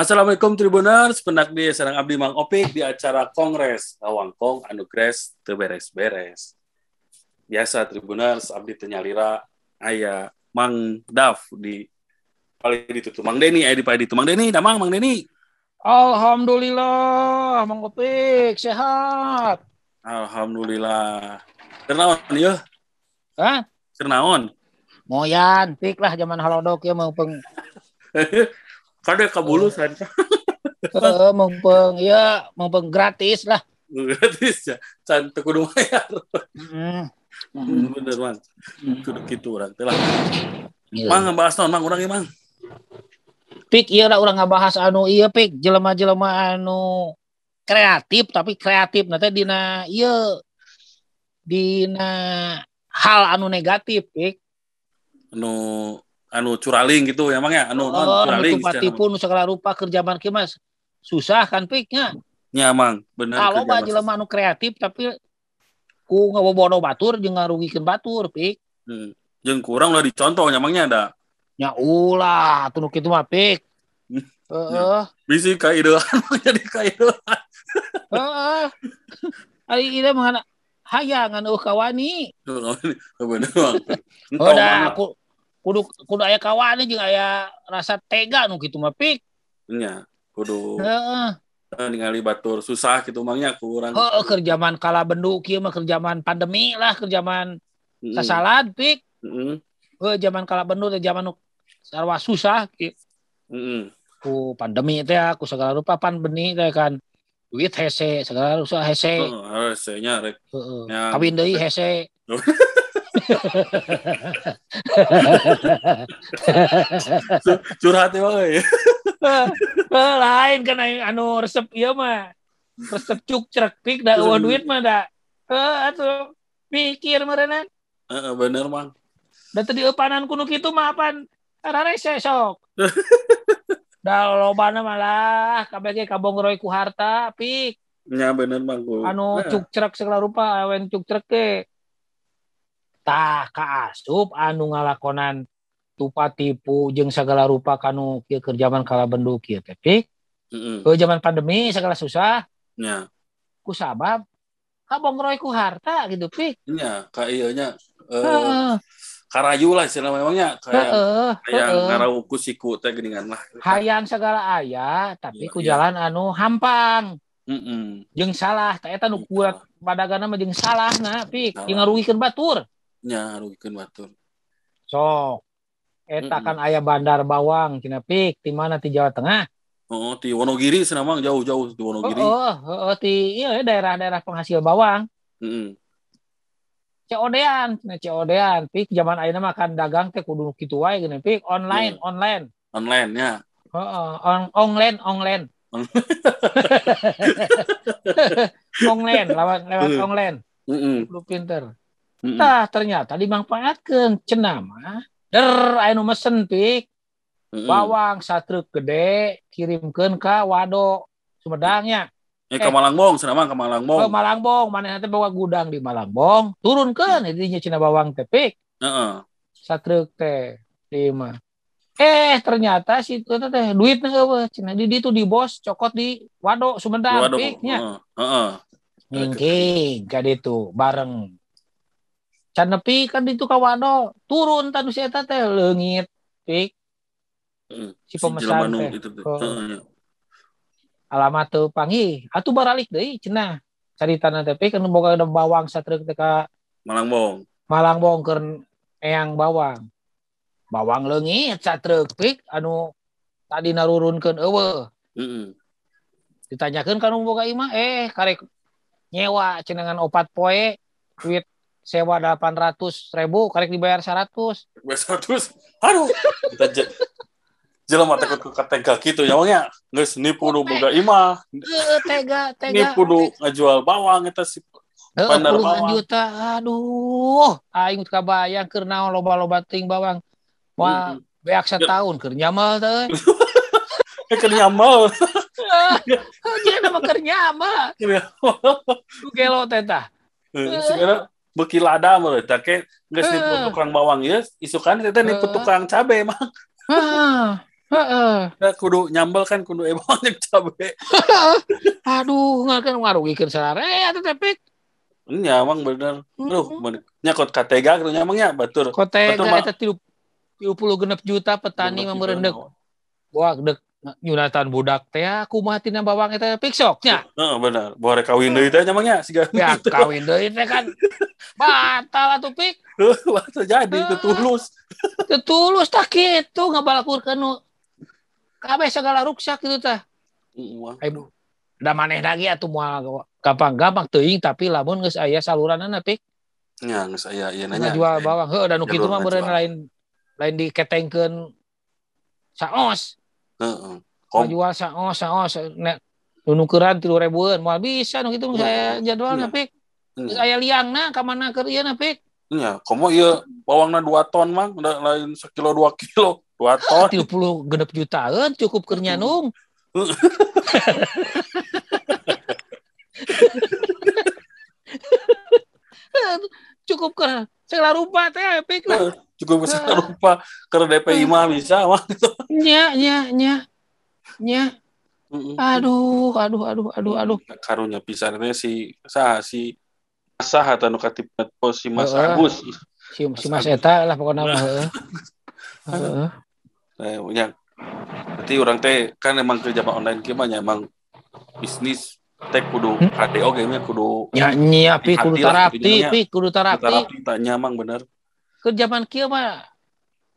Assalamualaikum Tribuners, pendak di Serang Abdi Mang Opik di acara Kongres Awangkong Anu Gres Teberes-Beres. Biasa Tribuners, Abdi Tenyalira, Ayah Mang Daf di paling ditutup. Mang Deni, ayah di paling itu. Mang Deni, damang Mang Deni. Alhamdulillah, Mang Opik, sehat. Alhamdulillah. Kernaon ya? Hah? Kernaon? Moyan, pik lah zaman halodok ya mau peng Kada kabulu san. eh, mau peng ya mau peng gratis lah. Gratis ya. Can teu kudu bayar. Mm. Hmm, Bener, Mang. Kudu kitu urang teh lah. Iya. Mang ngebahas naon, Mang? Urang ieu, Mang. Pik iya lah orang ngabahas anu iya pik jelema-jelema anu kreatif tapi kreatif nanti dina iya dina hal anu negatif pik Anu anu curaling gitu ya, Mang ya? Anu naon oh, curaling. nu tipu nu segala rupa kerjaan kieu mas susah kan piknya Ya, Mang. Bener. kalau mah jelema anu kreatif tapi ku ngabobodo batur jeung ngarugikeun batur pik Hmm. Jeung kurang udah dicontoh nyamangnya ada. nya ulah atuh nu kitu mah pik Hmm. heeh Bisi kaidean jadi kaidean. heeh ari ieu mah hayangan eueuh kawani Bener, Mang. Entong, Oh, aku kudu kudu aya kawan jeung aya rasa tega nu kitu mah pik. Nya, kudu eh, ningali batur susah gitu mangnya kurang. Heeh kerjaman kala bendu kieu mah kerjaman pandemi lah, kerjaman Heeh. sasalad pik. Heeh. Heuh zaman kala bendu teh zaman nu sarwa susah ki. Heeh. ku pandemi teh ku segala rupa pandemi teh kan. Duit hese, segala rupa hese. Heeh, harus nya rek. Ya. Kawin deui hese. Curhat ya, ya. Eh, lain kan anu resep ieu mah. Resep cuk cerek pik da eueuh duit mah da. Eh atuh mikir meureunna. Heeh, bener, Mang. Da teu dieupanan kuno kitu mah apan rarese sok. Da lobana malah kabeh kabongroy ku harta pik Nya bener, Mang. Anu Nah, cuk cerek segala rupa awen cuk cerek. Tah kaasup anu ngalakonan tupa tipu jeung segala rupa kanu kieu keur zaman kala bendu kieu teh pik. Heeh. Heuh zaman pandemi segala susah Nya. ku sabab kabongroy ku harta gitu pik. Nya, ka ieu nya Heeh. karayu lah istilah memangnya kayak Heeh. kayak heeh. ngarau ku siku teh geuningan lah. hayang segala aya tapi Iya, ku iya. jalan anu hampang Heeh. jeung salah tah eta nu kuat padagana mah jeung salah na pik Salah. jeung ngarugikeun batur Nya rugikeun batur. sok eta Mm-mm. kan aya bandar bawang cenah pik di mana di Jawa Tengah Oh, di Wonogiri sana Mang jauh-jauh di Wonogiri. heeh heeh di iya daerah-daerah penghasil bawang Heeh. COD-an cenah COD-an pik zaman ayeuna mah kan dagang teh kudu kitu wae geuning pik online Iya. online Online ya. heeh on online online online lewat lewat Hmm. online Heeh. lu pinter. Tah ternyata dimanfaatkan cenah mah der aya nu mesen pik bawang satruk gede kirimkeun ka Wado Sumedangnya Eh ke Malangbong sana Mang ke ke Malangbong. Malangbong mana nanti bawa gudang di Malangbong turunkeun didinya cenah bawang teh pik Heeh. satruk teh lima eh ternyata si itu teh duit eueuh cenah di ditu di bos cokot di Wado Sumedang Waduh. pik nya Heeh. Heeh. Ngingking ka ditu bareng. Can nepi kan ditu ka wado, turun tanu si eta teh leungit pik Heeh. si pemesan teh. itu tuh. Oh. Heeh. Alamat teu panggih, atuh baralik deui cenah. Caritana teh pik anu boga ada bawang satreuk teh ka Malangbong. Malangbong keur eyang bawang. Bawang leungit satreuk pik anu tadi narurunkeun eueuh. Heeh. Ditanyakeun ka nu boga imah, eh karek nyewa cenengan opat poe duit sewa 800 ribu karek dibayar 100 Besar terus. Aduh. Kita je- jelema teh ku katega kitu ya Mang ya. Geus nipu nu boga imah. Eh, tega tega Nipu nu ngajual bawang eta si Eh, bandar bawang. juta aduh aing teu kabayang keur naon loba-loba ting bawang wah Heeh. beak setahun keur nyamal teh Eh keur nyamal. Jadi nama keur nyamal gelo teh tah Eh, Sekarang beki lada mah eta ke geus nipu Eh. tukang bawang ieu isukan eta nipu Eh. tukang cabe mah. Hah, Heeh. Nah, kudu nyambel kan kudu emang cabe. Aduh, nggak kan ngarugikeun sararea teh pik. Nya emang bener. Aduh, bener. Nya kot katega gitu nyamangnya batur. Kota Betul, ga Mak. eta 30 genep juta petani mah meurendek. Wah, dek nyunatan budak teh aku mati na bawang eta pik soknya. Heeh, bener. Bore kawin deui teh nyamangnya siga. Ya kawin deui teh kan batal atuh pik. Wah, jadi itu tulus. Teu tulus tak kitu ngabalakurkeun nu kabeh segala ruksak gitu tah. Heeh. Ayo da maneh lagi atuh moal gampang-gampang teuing tapi lamun geus aya saluranana pik Nya geus aya ieu nanya. ngajual bawang heuh da nu kitu mah ngajual. lain lain diketengkeun saos Heeh. Kom ngajual saos saos nek nu nukeran 3000 ribuan moal bisa nu kitu Iya, saya jadwalna iya. pik geus nya. aya liangna ka mana keur ieu na pik Nya, komo ieu bawangna 2 ton mang, lain sekilo 2 kilo. 2 ton. 30 genep jutaan cukup keur nyanung cukup ke segala rupa teh pik lah Cukup bisa lupa keur DPI mah bisa mah. nya nya nya nya Heeh. aduh aduh aduh aduh aduh karunya pisan teh si saha si sah atau nu katipna tuh si Mas. Agus. si, si Mas Eta lah pokoknya mah heeh. Heeh. Eh, nya berarti orang teh kan emang kerja online kieu mah nya emang bisnis teh kudu Hmm? Ge nya kudu nya nya pi kudu Hati lah, tarapi jadinya. pi kudu tarapi terapi tanya emang bener. ke zaman kieu mah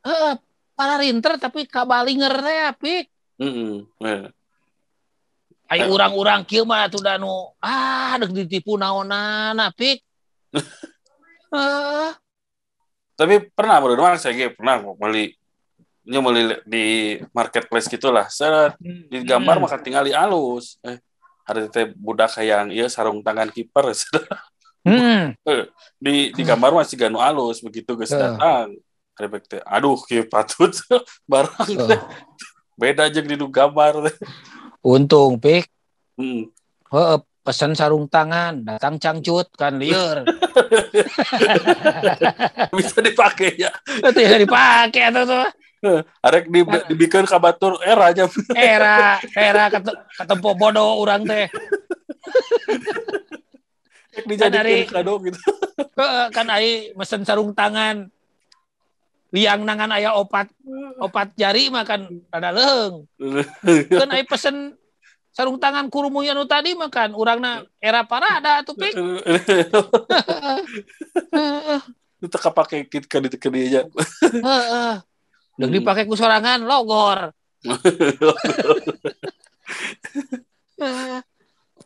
heeh para rinter tapi kabalinger teh pi Heeh. Eh, Ayo urang-urang kieu mah atuh da nu ah deuk ditipu naonana pik. Heeh. Tapi pernah bro, doang saya ge pernah beli nya beli di marketplace gitulah. Set di gambar Hmm. mah tinggali alus. Eh, ada teh budak hayang ieu sarung tangan kiper. Hmm. di di gambar masih ganu alus begitu geus Heeh. datang. Rebek teh, aduh kieu patut barang teh. Heeh. Beda jeung di gambar teh. Untung pik. Hmm. Heeh, pesan sarung tangan, datang cangcut kan lieur. Bisa dipakai ya. Yang dipakai atuh tuh. Arek di dibikeun ka batur era aja. Era, era kate- katempo bodoh urang teh. dijadikan Kan, kado gitu. Kan ai mesen sarung tangan. Liang nangan aya opat opat jari mah kan rada leung. Kan ai pesen sarung tangan kurumuy anu tadi mah kan urangna era parada atuh pik. Itu kapake ketika di ke dia. Heeh. Deuk dipake ku sorangan logor.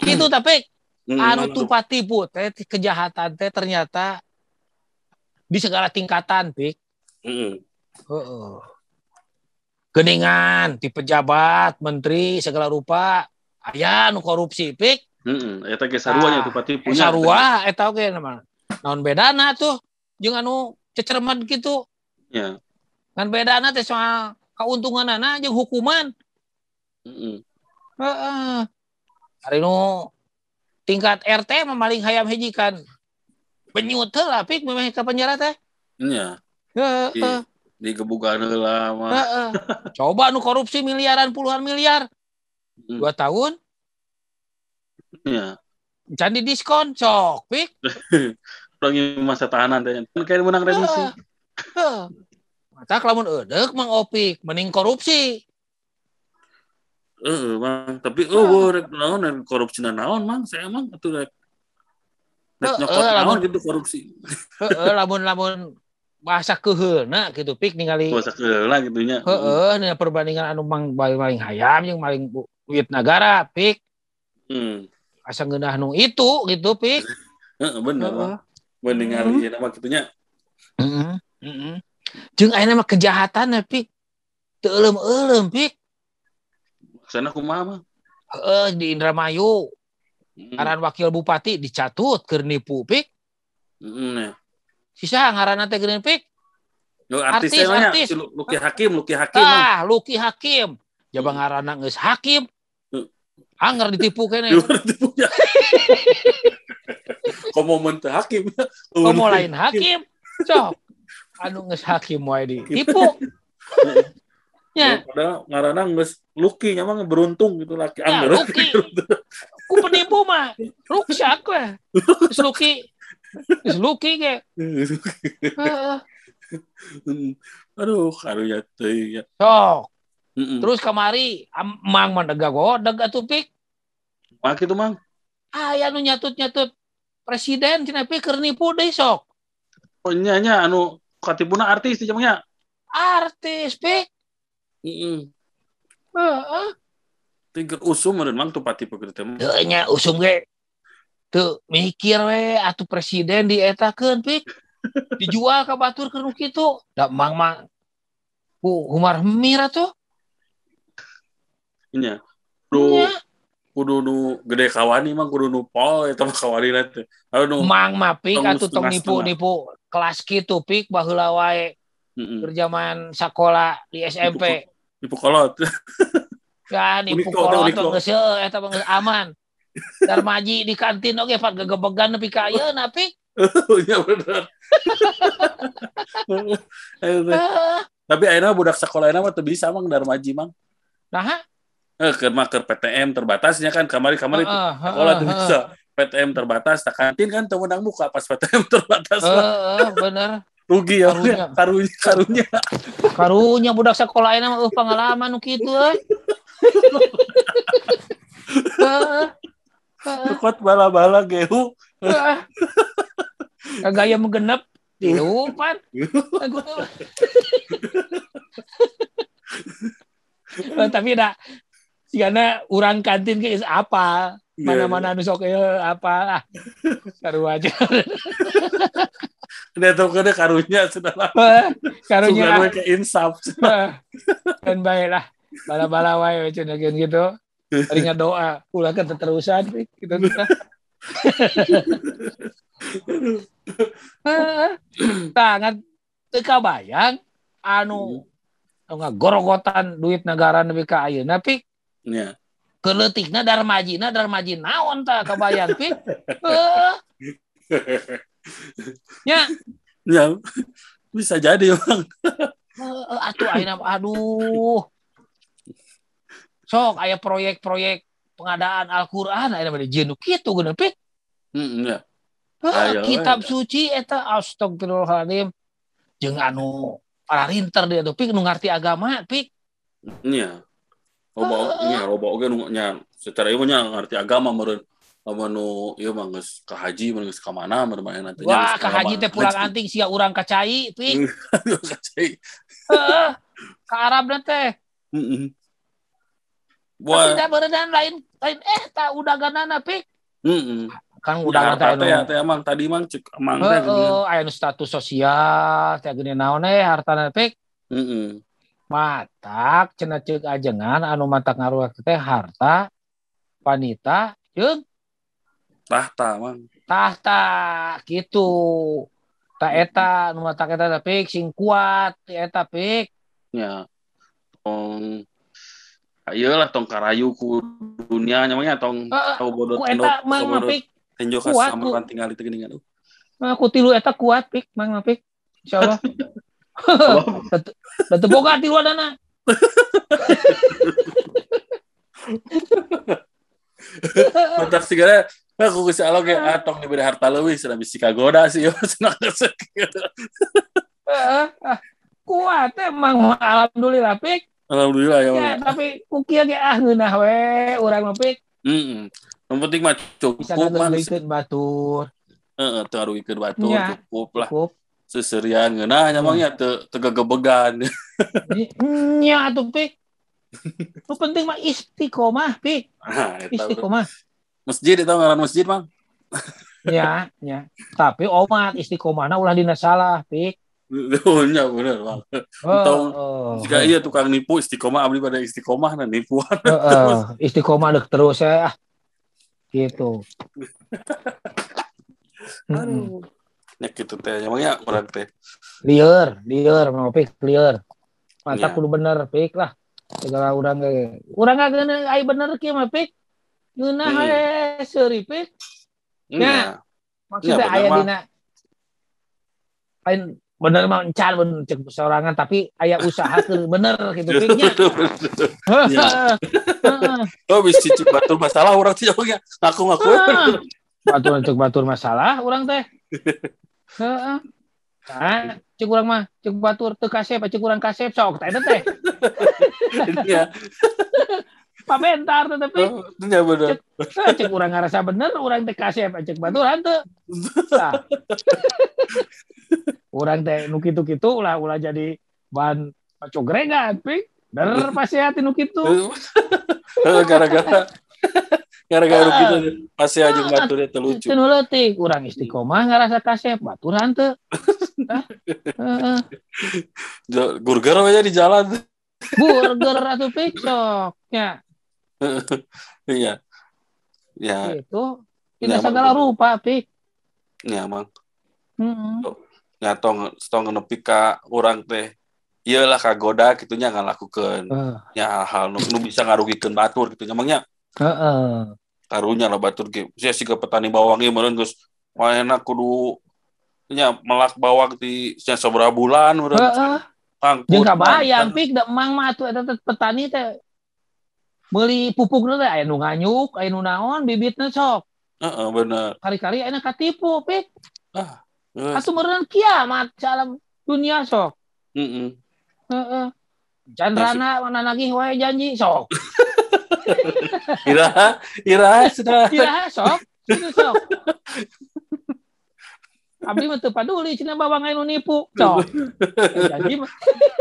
Itu tapi Hmm, anu tumpah tipu teh kejahatan teh ternyata di segala tingkatan pik. Heeh. Heeh. Geningan ti pejabat, menteri segala rupa aya nu korupsi pik. Heeh, eta ge sarua nya Ah, tuh pati Eh, sarua eta oge nama. Naon bedana tuh jeung anu cecerman gitu. Ya. Ngan bedana teh soal kauntunganana jeung hukuman. Heeh. Heeh. Hari nu tingkat RT mah maling hayam hiji kan. Benyut heula pik memang ka penjara teh. Nya, Heeh. di gebugan heula mah. Heeh. Coba nu korupsi miliaran puluhan miliar Hmm. dua tahun Nya. can di diskon sok pik masa tahanan teh. Kan menang remisi. Heeh. Mata lamun eudeuh mang opik mending korupsi Heeh, Mang. Tapi oh, rek naon rek korupsi naon, Mang? Saya emang atuh rek. Rek nyokot naon lamun- gitu korupsi. heeh lamun lamun bahasa keheulna gitu pik ningali Kuasa keula gitu nya. heeh nih perbandingan anu mang maling, hayam jeung maling duit negara pik Hmm. asa ngeunah nu itu gitu pik Heeh, bener. Mang. Mending Hmm. ieu nama kitunya. Heeh. Heeh. Jeung ayeuna mah kejahatan pik teu euleum-euleum pik Sana kumaha mah? heeh di Indramayu Hmm. wakil bupati dicatut keur nipu pik Heeh, nya. sisa ngaranna teh geuning pik artis Artis, si Luki Hakim, Luki Hakim ah Luki Hakim jaba Hmm. ngaranna geus Hakim Hmm. anger ditipu kene Luar tipunya. Komo teu Hakim. komo lain Hakim sok anu geus Hakim wae ditipu Ya. Padahal ngarana geus Lucky nya mah beruntung gitu laki Ya, anggar. Lucky. Ku penipu mah. Ruksak weh. Geus Lucky. Geus Lucky ge. Heeh. Aduh, karunya teuing ya. Sok. Terus kamari am- mang mandega godeg atuh pik. Mak itu mang. Aya nu nyatut-nyatut presiden cenah pik keur nipu deui sok. Oh nya nya anu katipuna artis di jamnya. Artis pik. Heeh. Heeh. Tinggal usum meureun mang tuh pati pekerja teh. nya usum ge. Teu mikir we atuh presiden dietakeun pik. Dijual ka batur keur nu kitu. Da mang mang ku humar hemir atuh. Nya. Nya. kudu nu gede kawani mang kudu nu pol eta mah kawani teh. Anu Mang mah pik Tong atuh tong setengah-setengah. nipu-nipu kelas kitu pik baheula wae zaman sekolah di SMP. Ibu kolot. Kan nipu Uniko, kolot uniko. geus eta mah geus aman. Darmaji di kantin oge fat gegebegan nepi ka ayeuna pik. Nya bener. Heeh. Tapi ayeuna budak sekolah mah teu bisa mang darmaji mang. Nah, Eh keur PTM terbatasnya kan kamari-kamari teu heeh, sekolah heeh, tuh bisa. PTM terbatas, tak kantin kan teu menang muka pas PTM terbatas heeh. lah. Heeh, bener. Rugi ya, Karunya. karunya, karunya. Karunya budak sekolah ini mah uh, pengalaman nu kitu euy. Bala-bala gehu. Heeh. Gaya menggenep dilupan. Eh, tapi dah Sigana urang kantin ke apa mana-mana nu sok ieu apa ah karu aja Dia tahu kada karunya sudah lah. karunya Sudah ke insaf. dan baiklah bala-bala wae cenah gitu Tadinya doa, ulah kan terusan gitu. Tangan teu bayang anu nggak gorogotan duit negara nepi ka ayeuna pi Ya. Keletikna darmajina darmaji naon tah kabayang pi Heuh. nya Ya. Bisa jadi, Bang. heuh, atuh ayeuna aduh sok aya proyek-proyek pengadaan Al-Qur'an ayeuna mah jeunu kitu geuna pi Hmm, ya. Ayo, kitab ayo. suci eta astagfirullahaladzim jeung anu para rinter dia tuh pik nu ngarti agama pik Nya. Loba loba oge nu nya secara ieu nya ngarti agama meureun. Lamun nu ieu mah geus ka haji meureun geus ka mana meureun mah nanti wah ka haji teh pulang anting sia urang kacai pik Heeh. ka Arabna teh Heeh. da beredan lain lain eh ta udaganana pik heeh. kan Udah udagan teh teh ya anu teh emang tadi mang cek emang teh heeh aya status sosial teh gini naon eh hartana pik Heeh. Matak cenah ceuk ajengan anu matak ngaruh teh harta wanita jeung Tahta mang. tahta gitu tak eta nu matak eta tapi sing kuat eta pik Ya. Tong Ayo lah tong karayu ku dunia namanya tong tau bodot ku eta mang mah pik tenjo ka kuat, sama kan tinggal itu geuningan. Uh, aku tilu eta kuat pik mang mah pik insyaallah da teu boga tilu adana Mantap segala aku geus alo ge ah tong diberi harta leuwih cenah bisi kagoda sih yo geus kitu. Heeh, ah, kuat emang alhamdulillah pik Alhamdulillah ya. ya tapi kukieu ge ah ngeunah we urang mah pik Heeh. Yang penting mah bisa cukup mah. ngageukeun batur Heeh, teu aruikeun batur Ya. cukup lah. cukup Seserian ngeunah nya mangnya teu teu gegebegan. nya atuh pik nu penting mah istiqomah pik Ah, eta bro. istiqomah Masjid itu ngaran masjid, Bang. ya ya tapi omat istiqomahna ulah dina salah pik Oh, nya bener, Bang. Entong, oh, Jika iya tukang nipu istiqomah abdi pada istiqomah nah nipuan. Istiqomah dek terus ya ah. gitu Mm-mm. Ya gitu teh, emangnya orang teh. liar liar mau pik liar. Mata Iya. kudu bener pik lah. Segala urang ge. Urang nggak gana ai bener kieu mah pik? Geunah Hmm. we seuri pik? Iya. maksudnya Iya, bener, aya Bang. dina lain bener mah encan bener cek sorangan tapi aya usaha ke bener gitu piknya Ya. oh bisa cicip batur masalah orang sih ngaku ngaku batur cek batur masalah orang teh Heeh. Nah, cek urang mah cek batur teu kasep cek urang kasep sok teh teh ya. Pabentar teh tapi oh, ya bener. Eh, cek urang ngarasa bener urang teh kasep cek batur hanteu Tah. urang teh nu kitu-kitu ulah ulah jadi bahan pacogregan pik der pasti hati nu kitu. Gara-gara gara-gara gitu masih aja baturnya terlucu. Teu leutik urang istiqomah ngarasa kasep batur hanteu Tah. Heeh. Jo- burger aja di jalan. Burger atuh pik sok nya iya. Ya. Ya, tidak segala rupa pik ya emang Heeh. ya tong tong nepi ka orang teh. Iyalah kagoda gitunya ngalakukeun. Eh, ya hal-hal nu, nu bisa ngarugikeun batur gitu emangnya Heeh. karunya lah batur ge sia siga petani bawang meureun geus wah enak kudu nya melak bawang di sia sabaraha bulan meureun Heeh. Jeung kabayang pik da emang mah atuh eta petani teh meuli pupukna teh aya nu nganyuk, aya nu naon, bibitna sok. heeh bener Kali-kali aya katipu pik. Geus. Atuh meureun kiamat salam dunia sok. heeh Heeh. Candrana mana lagi wae janji sok. ira ira sudah Iya sok. Itu sok. Abdi mah teu paduli cenah bawang anu nipu. Sok. Eh, Janji mah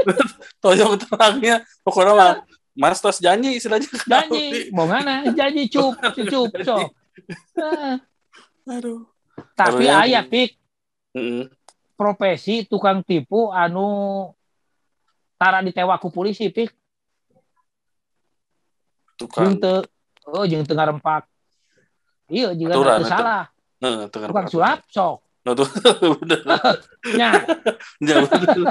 toyong terangnya pokoknya mah Mas tos janji istilahnya janji. Bongana janji cup, cup sok. Heeh. aduh Tapi Kalau yang- aya pik profesi tukang tipu anu tara ditewa ku polisi pik tukang teu oh jeung teu ngarempak iya juga teu aturan. salah heeh tukang tukang sulap sok Nah, tuh bener nya Ya, bener.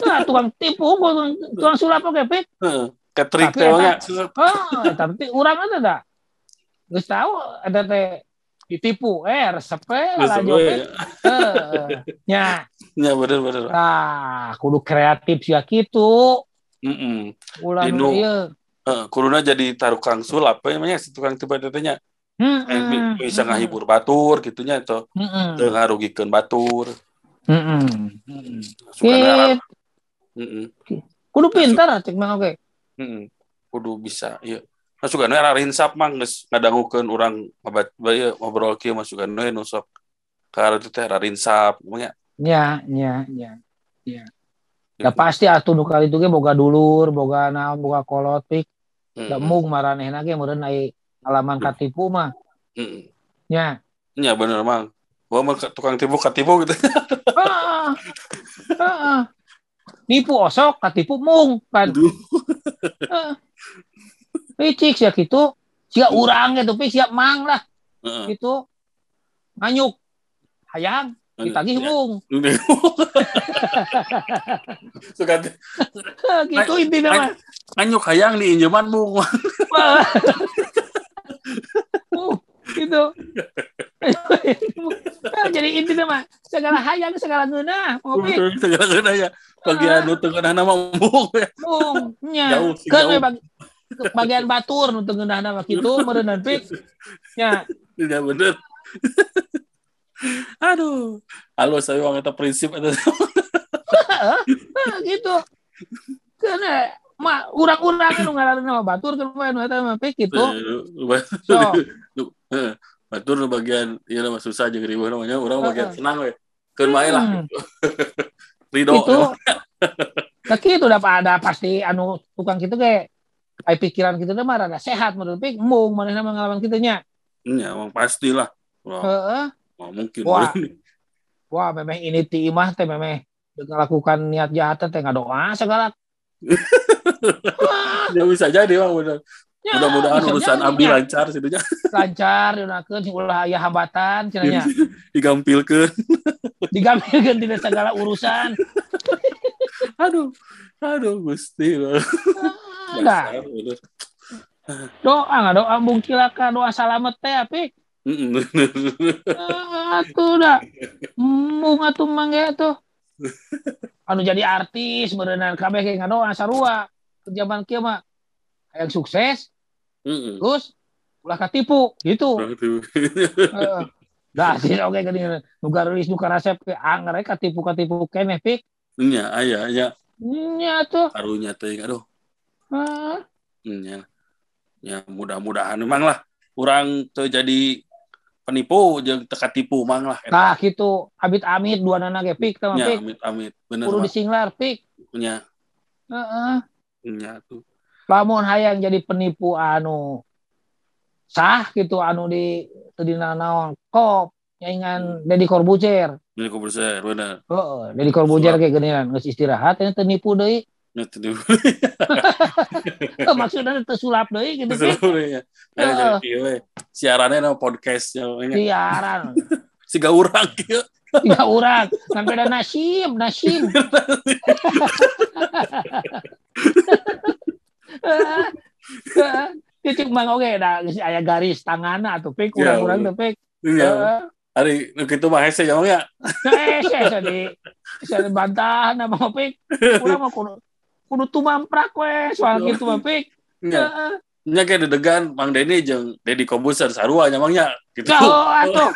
nah, tukang tipu tukang, tukang sulap oke pik Tapi teh nya. oh tapi urang ada dah geus tahu ada teh ditipu eh resep we Geus lah we, jo ya. pik Heeh. nya Ya bener bener. nah kudu kreatif sia kitu Heeh. ulah Dinu. Kuruna jadi tarukang sulap apa namanya si tukang tiba Hmm, eh, bi- hmm, bisa ngahibur batur gitunya itu hmm, teu ngarugikeun batur. hmm, hmm. Sukana Gitu. heeh. kudu pintar cek mah oke Heeh. Kudu bisa ieu. Masukkan era rinsap mang geus ngadangukeun urang ngabat ieu ngobrol kieu masukkan we nu sok ka itu teh rinsap namanya. nya nya nya ya da pasti atuh nu kali itu ge boga dulur boga naon boga kolot pik da mung maranehna ge meureun ai alaman katipu mah nya Nya bener mang. Gua mah tukang tipu katipu gitu. Heeh. Heeh. nipu osok katipu mung kan Aduh. Heeh. Licik sia kitu sia urang gitu pik siap mang lah Heeh. gitu nganyuk hayang ditagih Ya. mung Suka gitu intinya mah nganyuk hayang di injeman bung. Wah. Uh, gitu. Nah, jadi intinya mah segala hayang segala geunah ngopi Segala kena ya. Bagian nu teu kena nama mung nya Jauh kan bagian batur nu teu geunahna mah kitu pik nya Tidak bener. Aduh. Halo saya wang eta prinsip nah, gitu karena mah urang-urang nu ngaranna mah batur kan mah nu eta mah pik gitu So. Batur nu bagian ieu mah susah jeung riweuh namanya urang bagian senang we. Keun wae lah. Hmm. Ridho. gitu nah gitu udah ada pasti anu tukang gitu kayak ai pikiran gitu mah rada sehat menurut pik mung mah ngalaman kitu nya Nya emang pastilah. Wah, mungkin. Wah. Wah, memang ini ti imah teh memang dengan lakukan niat jahat teh ngadoa segala. Wah, Ya bisa jadi bang bener. ya, Mudah-mudahan urusan jadi, abdi ya. lancar situnya lancar dionakeun sing ulah aya hambatan cenanya digampilkeun. digambilkeun tidak segala urusan. Aduh. Aduh Gusti. Dasar, bener. doa ngadoa bungkilaka doa salamet teh apik. Ah, Atuh dah. Mung atuh mangga tuh. Anu jadi artis berenang kabeh kayak ngadoa sarua. Ke zaman kieu mah yang sukses Heeh. terus ulah katipu gitu. Heeh. Dah sih oke gini nu garis nu karasep ke anger we katipu-katipu keneh pik. Nya aya aya. Nya tuh. Karunya teh aduh. Nya. Ya mudah-mudahan memang lah orang tuh jadi penipu jeung teka tipu mang lah. Tah gitu. Amit-amit dua nana ge pik tah nya pik. amit amit bener kudu disinglar pik. Nya Heeh. nya tuh. Lamun hayang jadi penipu anu sah gitu anu di teu dina naon kop nyaingan Deddy Corbuzier. Ini kok bersih bener. Heeh Deddy Corbuzier kayak geuningan geus istirahat teu nipu deui tuh Eh, maksudnya teu sulap deui gitu ada jadi we siarannya no podcast nya siaran. Siga urang kieu tiga orang sampai ada nasim nasim. Itu cuma oke dah aya garis tanganna tuh pik Ya, kurang-kurang tuh nya Heeh. hari nu kitu mah hese ya ya? Eh saya saya di dibantah nama pik? Kurang mah kudu kudu tumamprak we soal gitu mah pik. Nya nya kayak dedegan Mang Denny jeung Deddy Kobuser sarua nya mangnya gitu Jauh atuh.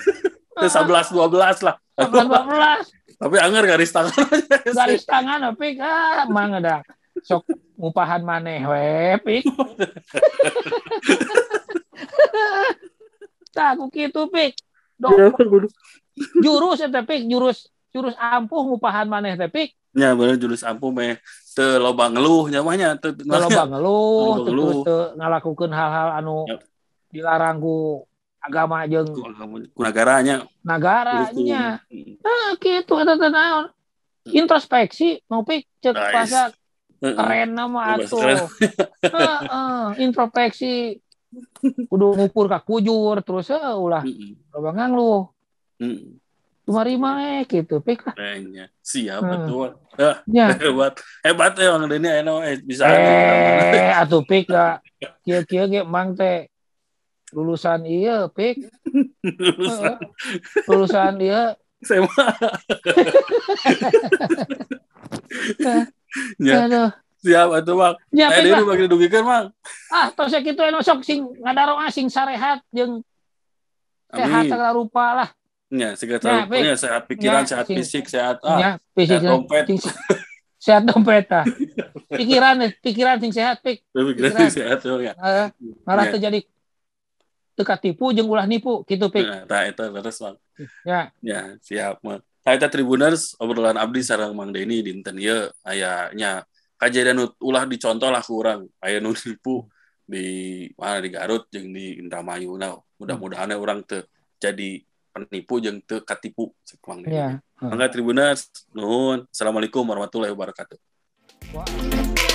Teu 11 12 lah. 12 tapi anger garis tangan aja garis tangan pik. Ah mang ada sok ngupahan maneh we pik. Tak aku gitu pik. Iya, jurus eta pik. Jurus jurus ampuh ngupahan maneh teh pik. Nya bener jurus ampuh meh teu loba ngeluh nya mah nya teu kalau bang ngeluh Loba terus ngeluh. teu ngalakukeun hal-hal anu Yap. dilarang ku agama jeung ku negaranya nagaranya. nah gitu eta teh naon introspeksi mau pik cek Nice. Heeh. keren nama atuh. Heeh, introspeksi. Kudu ngukur ka kujur terus eh, ulah. Loba ngangluh Rima eh gitu. Pik. Lah siap Hmm. betul. Ah, ya. Hebat. Hebat ya Bang Denny. Eno eh bisa eh atuh pik lah kieu kieu ge mang teh. Lulusan iya pik. Lulusan. Iya. SMA. Ya, aduh. Siap atuh Bang. ya Eh lah bagi dugikeun Bang. ah tos kitu eno sok sing ngadaroa sing sarehat jeung sehat segala rupa lah Ya, segala Ya, pokoknya sehat pikiran, Ya, sehat sing- fisik, sehat ah, ya fisik sehat dompet. sing- sehat dompet ah. pikiran pikiran sing sehat pik pikiran pikiran. sehat tuh ya. Eh, malah Ya. terjadi teka tipu jeung ulah nipu gitu pik Nah, tah eta terus Bang. ya Ya, siap mah. Nah, eta Tribuners obrolan abdi sareng Mang Denny dinten ieu aya nya ulah dicontoh lah ku urang aya nu nipu di mana di Garut jeung di Indramayu nah mudah-mudahan urang teu jadi penipu jeung teu katipu cek Mang ya Mangga Tribuners nuhun. Assalamualaikum warahmatullahi wabarakatuh. Wah.